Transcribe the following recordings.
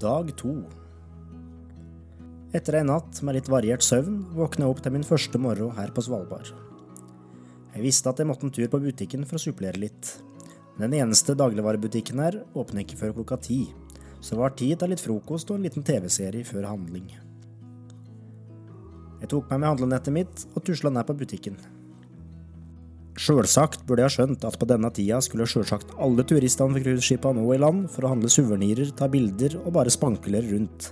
Dag to. Etter ei natt med litt variert søvn våkna jeg opp til min første morgen her på Svalbard. Jeg visste at jeg måtte en tur på butikken for å supplere litt. Den eneste dagligvarebutikken her åpner ikke før klokka ti, så det var tid til litt frokost og en liten TV-serie før handling. Jeg tok med meg handlenettet mitt og tusla ned på butikken. Sjølsagt burde jeg ha skjønt at på denne tida skulle sjølsagt alle turistene fra cruiseskipa nå i land for å handle suvenirer, ta bilder og bare spankulere rundt.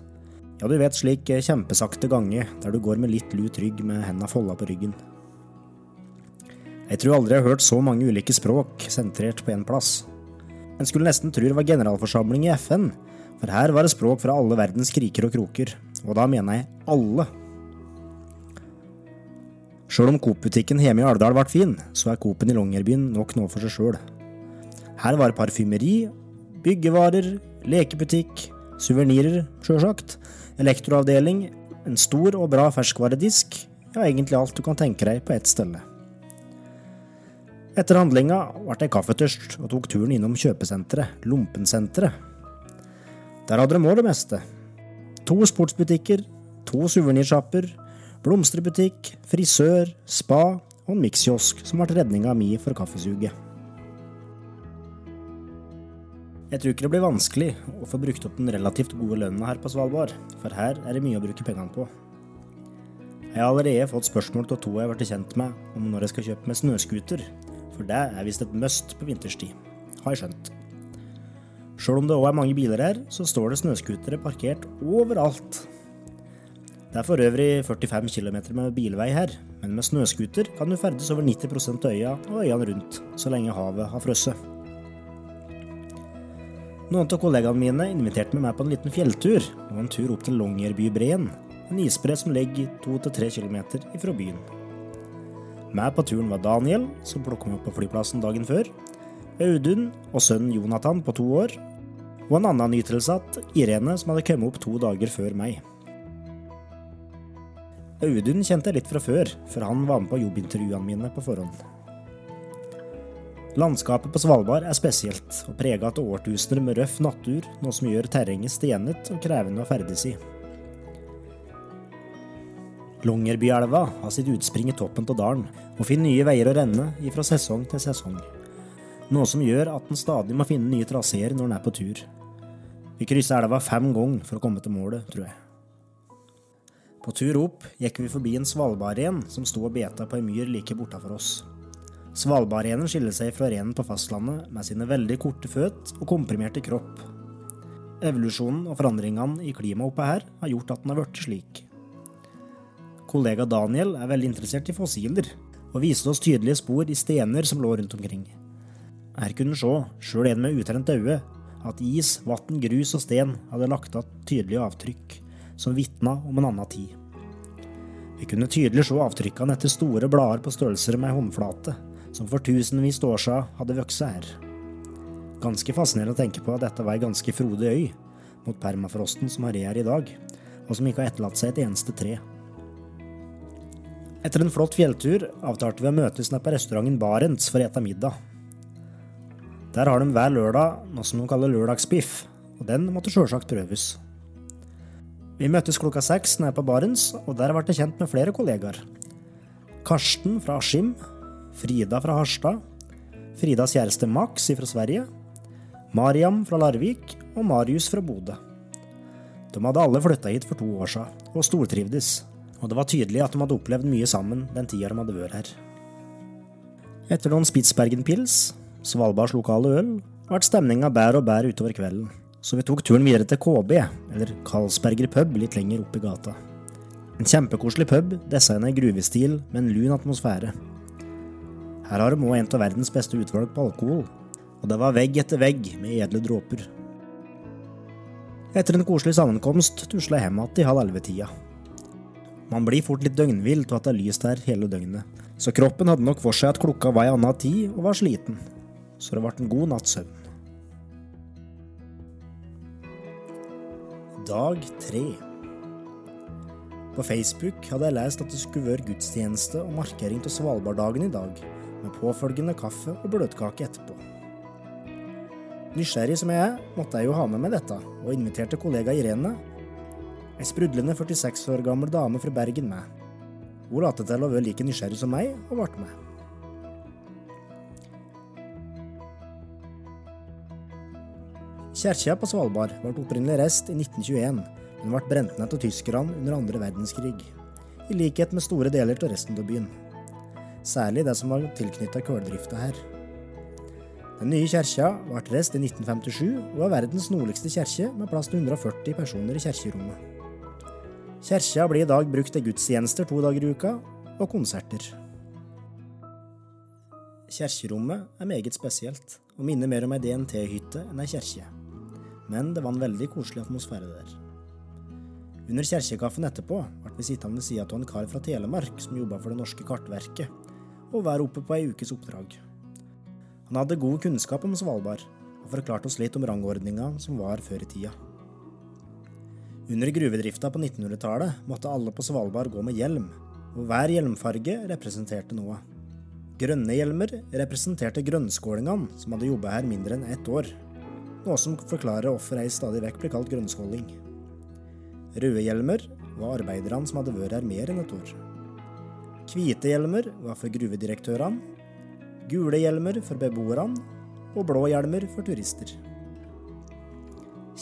Ja, du vet slik kjempesakte gange der du går med litt lut rygg med henda folda på ryggen. Jeg tror aldri jeg har hørt så mange ulike språk sentrert på én plass. En skulle nesten tro det var generalforsamling i FN, for her var det språk fra alle verdens kriker og kroker, og da mener jeg alle. Sjøl om Coop-butikken hjemme i Alvdal ble fin, så er Coop-en i Longyearbyen nok noe for seg sjøl. Her var parfymeri, byggevarer, lekebutikk, suvenirer, sjølsagt, elektroavdeling, en stor og bra ferskvaredisk, ja, egentlig alt du kan tenke deg på ett sted. Etter handlinga ble jeg kaffetørst og tok turen innom kjøpesenteret, Lompensenteret. Der hadde de òg det meste. To sportsbutikker, to suvenirsjapper, blomsterbutikk, frisør, spa og en mikskiosk som ble redninga mi for kaffesuget. Jeg tror ikke det blir vanskelig å få brukt opp den relativt gode lønna her på Svalbard, for her er det mye å bruke pengene på. Jeg har allerede fått spørsmål til to jeg har blitt kjent med om når jeg skal kjøpe meg snøscooter, for det er visst et must på vinterstid, har jeg skjønt. Sjøl om det òg er mange biler her, så står det snøscootere parkert overalt. Det er for øvrig 45 km med bilvei her, men med snøscooter kan du ferdes over 90 av øya og øyene rundt, så lenge havet har frosset. Noen av kollegaene mine inviterte meg med på en liten fjelltur og en tur opp til Longyearbybreen, en isbre som ligger 2-3 km ifra byen. Med på turen var Daniel, som plukket meg opp på flyplassen dagen før, Audun og sønnen Jonathan på to år, og en annen nytilsatt, Irene, som hadde kommet opp to dager før meg. Audun kjente jeg litt fra før, for han var med på jobbintervjuene mine på forhånd. Landskapet på Svalbard er spesielt, og prega av årtusener med røff natur, noe som gjør terrenget stenet og krevende å ferdes i. Longyearbyelva har sitt utspring i toppen av dalen, og finner nye veier å renne fra sesong til sesong. Noe som gjør at den stadig må finne nye traseer når den er på tur. Vi krysser elva fem ganger for å komme til målet, tror jeg. På tur opp gikk vi forbi en svalbardren som sto og beta på ei myr like bortafor oss. Svalbardrenen skiller seg fra renen på fastlandet med sine veldig korte føtt og komprimerte kropp. Evolusjonen og forandringene i klimaet oppe her har gjort at den har blitt slik. Kollega Daniel er veldig interessert i fossiler, og viste oss tydelige spor i stener som lå rundt omkring. Her kunne en se, sjøl en med utrent øye, at is, vann, grus og sten hadde lagt igjen tydelige avtrykk, som vitna om en annen tid. Vi kunne tydelig se avtrykkene etter store blader på størrelser med ei håndflate, som for tusenvis år siden hadde vokst her. Ganske fascinerende å tenke på at dette var ei ganske frodig øy, mot permafrosten som har her i dag, og som ikke har etterlatt seg et eneste tre. Etter en flott fjelltur avtalte vi å møtes nede på restauranten Barents for å ete middag. Der har de hver lørdag noe som de kaller lørdagsbiff, og den måtte sjølsagt prøves. Vi møttes klokka seks nede på Barents, og der ble jeg kjent med flere kollegaer. Karsten fra Askim, Frida fra Harstad, Fridas kjæreste Max fra Sverige, Mariam fra Larvik og Marius fra Bodø. De hadde alle flytta hit for to år siden og stortrivdes, og det var tydelig at de hadde opplevd mye sammen den tida de hadde vært her. Etter noen Spitsbergen-pils, Svalbards lokale øl, ble stemninga bedre og bedre utover kvelden, så vi tok turen videre til KB, eller Karlsberger pub, litt lenger opp i gata. En kjempekoselig pub, designa i gruvestil med en lun atmosfære. Her har de òg en av verdens beste utvalg på alkohol, og det var vegg etter vegg med edle dråper. Etter en koselig sammenkomst tusla jeg hjem igjen i halv elleve-tida. Man blir fort litt døgnvill av at det er lyst her hele døgnet, så kroppen hadde nok for seg at klokka var ei anna tid og var sliten, så det ble en god natts søvn. Dag tre. På Facebook hadde jeg lest at det skulle være gudstjeneste og markering av Svalbarddagen i dag, med påfølgende kaffe og bløtkake etterpå. Nysgjerrig som jeg er, måtte jeg jo ha med meg dette, og inviterte kollega Irene, ei sprudlende 46 år gammel dame fra Bergen, med. Hun lot til å være like nysgjerrig som meg, og ble med. Kjerka på Svalbard ble opprinnelig reist i 1921, men ble brent ned av tyskerne under andre verdenskrig, i likhet med store deler av resten av byen. Særlig det som var tilknyttet kulldrifta her. Den nye kirka ble reist i 1957 og er verdens nordligste kirke med plass til 140 personer i kirkerommet. Kirka blir i dag brukt til gudstjenester to dager i uka og konserter. Kirkerommet er meget spesielt og minner mer om ei DNT-hytte enn ei kirke men det var en veldig koselig atmosfære der. Under kjerkekaffen etterpå ble vi sittende ved sida av en kar fra Telemark som jobba for Det norske kartverket, og være oppe på ei ukes oppdrag. Han hadde god kunnskap om Svalbard, og forklarte oss litt om rangordninga som var før i tida. Under gruvedrifta på 1900-tallet måtte alle på Svalbard gå med hjelm, og hver hjelmfarge representerte noe. Grønne hjelmer representerte grønnskålingene, som hadde jobba her mindre enn ett år, noe som forklarer hvorfor jeg stadig vekk blir kalt grønnskåling. Røde var arbeiderne som hadde vært her mer enn et år. Hvite hjelmer var for gruvedirektørene, gule hjelmer for beboerne og blå hjelmer for turister.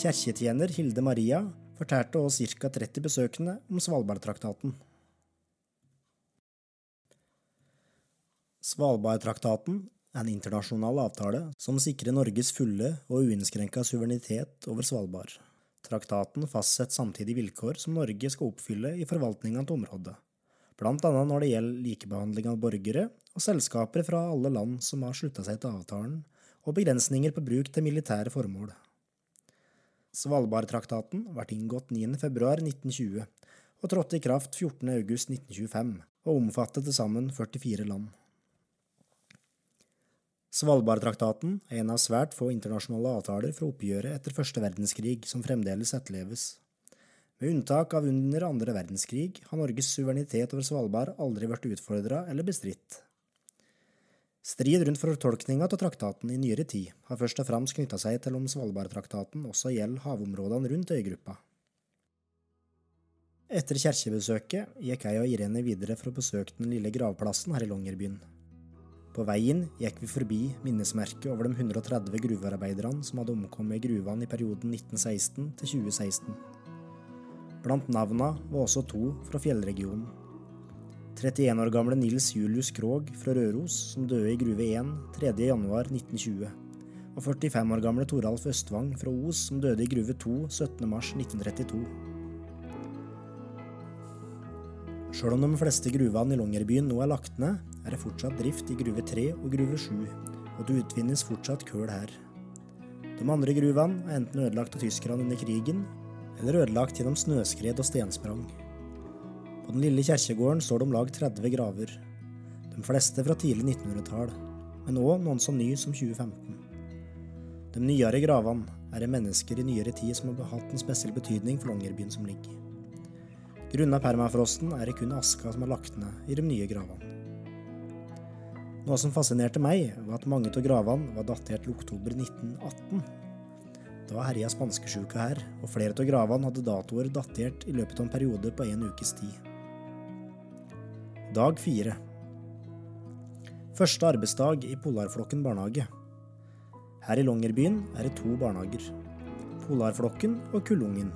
Kirketjener Hilde Maria fortalte oss ca. 30 besøkende om Svalbardtraktaten. Svalbardtraktaten en internasjonal avtale som sikrer Norges fulle og uinnskrenka suverenitet over Svalbard. Traktaten fastsetter samtidig vilkår som Norge skal oppfylle i forvaltninga av området, blant annet når det gjelder likebehandling av borgere og selskaper fra alle land som har slutta seg til avtalen, og begrensninger på bruk til militære formål. Svalbardtraktaten ble inngått 9.2.1920 og trådte i kraft 14.8.1925, og omfattet til sammen 44 land. Svalbardtraktaten er en av svært få internasjonale avtaler fra oppgjøret etter første verdenskrig som fremdeles etterleves. Med unntak av under andre verdenskrig har Norges suverenitet over Svalbard aldri vært utfordra eller bestridt. Strid rundt fortolkninga av traktaten i nyere tid har først og fremst knytta seg til om Svalbardtraktaten også gjelder havområdene rundt øygruppa. Etter kirkebesøket gikk jeg og Irene videre for å besøke den lille gravplassen her i Longyearbyen. På veien gikk vi forbi minnesmerket over de 130 gruvearbeiderne som hadde omkommet i gruvene i perioden 1916 til 2016. Blant navna var også to fra fjellregionen. 31 år gamle Nils Julius Krogh fra Røros, som døde i Gruve 1 3.1.1920, og 45 år gamle Toralf Østvang fra Os, som døde i Gruve 2 17.3.1932. Sjøl om de fleste gruvene i Longyearbyen nå er lagt ned, er det fortsatt drift i Gruve 3 og Gruve 7, og det utvinnes fortsatt køl her. De andre gruvene er enten ødelagt av tyskerne under krigen, eller ødelagt gjennom snøskred og stensprang. På den lille kirkegården står det om lag 30 graver, de fleste fra tidlig 1900-tall, men òg noen så ny som 2015. De nyere gravene er det mennesker i nyere tid som har hatt en spesiell betydning for Longyearbyen som ligger. Grunnet permafrosten er det kun aska som er lagt ned i de nye gravene. Noe som fascinerte meg, var at mange av gravene var datert til oktober 1918. Da herja spanskesjuka her, og flere av gravene hadde datoer datert i løpet av en periode på en ukes tid. Dag fire. Første arbeidsdag i Polarflokken barnehage. Her i Longyearbyen er det to barnehager. Polarflokken og Kullungen.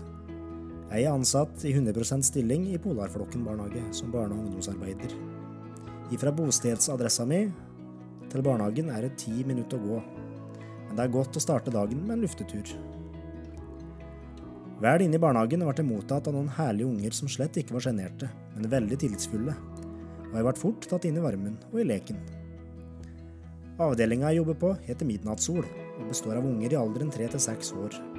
Jeg er ansatt i 100% stilling i Polarflokken barnehage som barne- og ungdomsarbeider. Ifra bostedsadressa mi til barnehagen er det ti minutter å gå, men det er godt å starte dagen med en luftetur. Vel inne i barnehagen ble jeg mottatt av noen herlige unger som slett ikke var sjenerte, men veldig tillitsfulle, og jeg ble fort tatt inn i varmen og i leken. Avdelinga jeg jobber på, heter Midnattssol, og består av unger i alderen tre til seks år.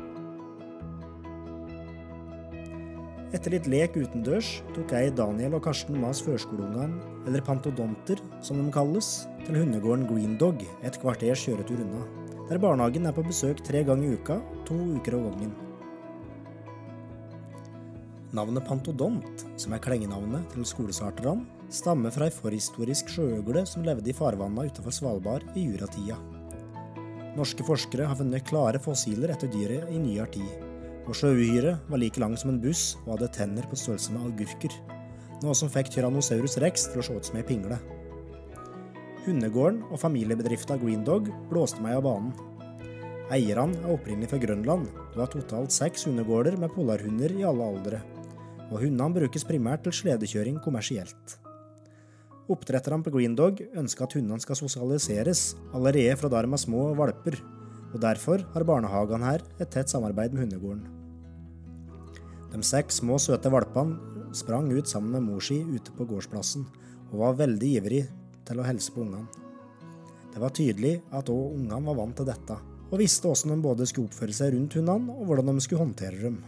Etter litt lek utendørs tok jeg Daniel og Karsten Maas førskoleungene, eller pantodonter som de kalles, til hundegården Green Dog, et kvarters kjøretur unna, der barnehagen er på besøk tre ganger i uka, to uker av gangen. Navnet pantodont, som er klengenavnet til skolestarterne, stammer fra ei forhistorisk sjøugle som levde i farvanna utenfor Svalbard i juratida. Norske forskere har funnet klare fossiler etter dyret i nyere tid, og sjøuhyret var like lang som en buss og hadde tenner på størrelse med agurker, noe som fikk Tyrannosaurus rex til å se ut som ei pingle. Hundegården og familiebedrifta Green Dog blåste meg av banen. Eierne er opprinnelig fra Grønland og har totalt seks hundegårder med polarhunder i alle aldre, og hundene brukes primært til sledekjøring kommersielt. Oppdretterne på Green Dog ønsker at hundene skal sosialiseres allerede fra da de er små valper, og derfor har barnehagene her et tett samarbeid med hundegården. De seks små, søte valpene sprang ut sammen med mor si ute på gårdsplassen, og var veldig ivrig til å helse på ungene. Det var tydelig at òg ungene var vant til dette, og visste hvordan de både skulle oppføre seg rundt hundene, og hvordan de skulle håndtere dem.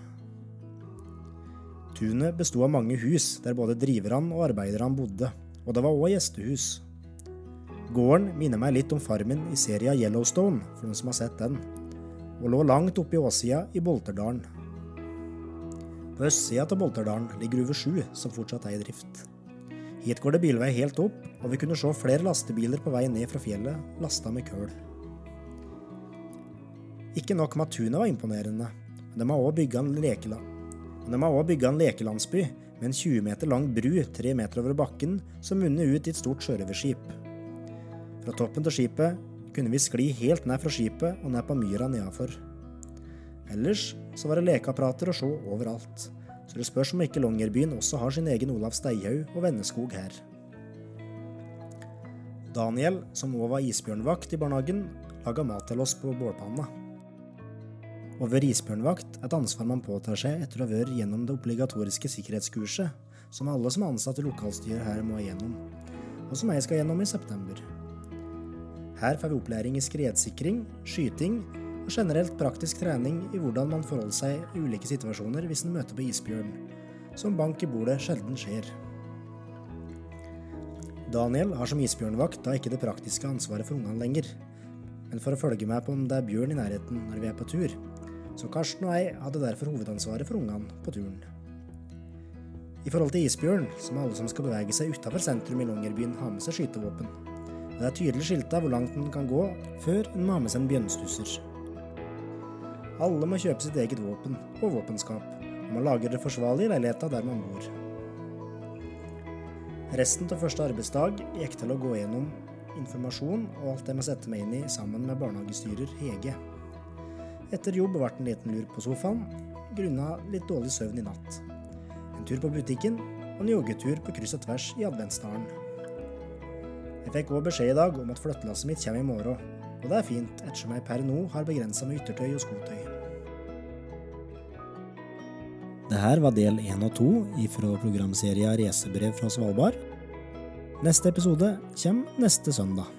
Tunet besto av mange hus der både driverne og arbeiderne bodde, og det var òg gjestehus. Gården minner meg litt om farmen i serien Yellowstone, for noen som har sett den, og lå langt oppe i åssida i Bolterdalen. På østsida av Bolterdalen ligger Uve 7, som fortsatt er i drift. Hit går det bilvei helt opp, og vi kunne se flere lastebiler på vei ned fra fjellet, lasta med køl. Ikke nok med at tunet var imponerende, men de har òg bygga en bygga en lekelandsby med en 20 meter lang bru 3 meter over bakken som munner ut i et stort sjørøverskip. Fra toppen til skipet kunne vi skli helt ned fra skipet og ned på myra nedafor. Ellers så var det lekeapparater å se overalt, så det spørs om ikke Longyearbyen også har sin egen Olav Steihaug og venneskog her. Daniel, som òg var isbjørnvakt i barnehagen, laga mat til oss på bålpanna. Å være isbjørnvakt er et ansvar man påtar seg etter å ha vært gjennom det obligatoriske sikkerhetskurset, som alle som er ansatt i lokalstyret her må igjennom, og som jeg skal gjennom i september. Her får vi opplæring i skredsikring, skyting og generelt praktisk trening i hvordan man forholder seg i ulike situasjoner hvis en møter på isbjørn, som bank i bordet sjelden skjer. Daniel har som isbjørnvakt da ikke det praktiske ansvaret for ungene lenger, men for å følge med på om det er bjørn i nærheten når vi er på tur, så Karsten og jeg hadde derfor hovedansvaret for ungene på turen. I forhold til isbjørn, så må alle som skal bevege seg utafor sentrum i Longyearbyen, ha med seg skytevåpen. Det er tydelig skilta hvor langt en kan gå før en må ha med seg en bjønnstusser. Alle må kjøpe sitt eget våpen og våpenskap, og man lager det forsvarlig i leiligheta der man bor. Resten av første arbeidsdag gikk til å gå gjennom informasjon og alt jeg må sette meg inn i sammen med barnehagestyrer Hege. Etter jobb ble det en liten lur på sofaen, grunna litt dårlig søvn i natt. En tur på butikken og en joggetur på kryss og tvers i adventsdalen. Jeg fikk òg beskjed i dag om at flyttelasset mitt kommer i morgen, og det er fint ettersom jeg per nå har begrensa med yttertøy og skotøy. Det her var del én og to ifra programserien Reisebrev fra Svalbard. Neste episode kommer neste søndag.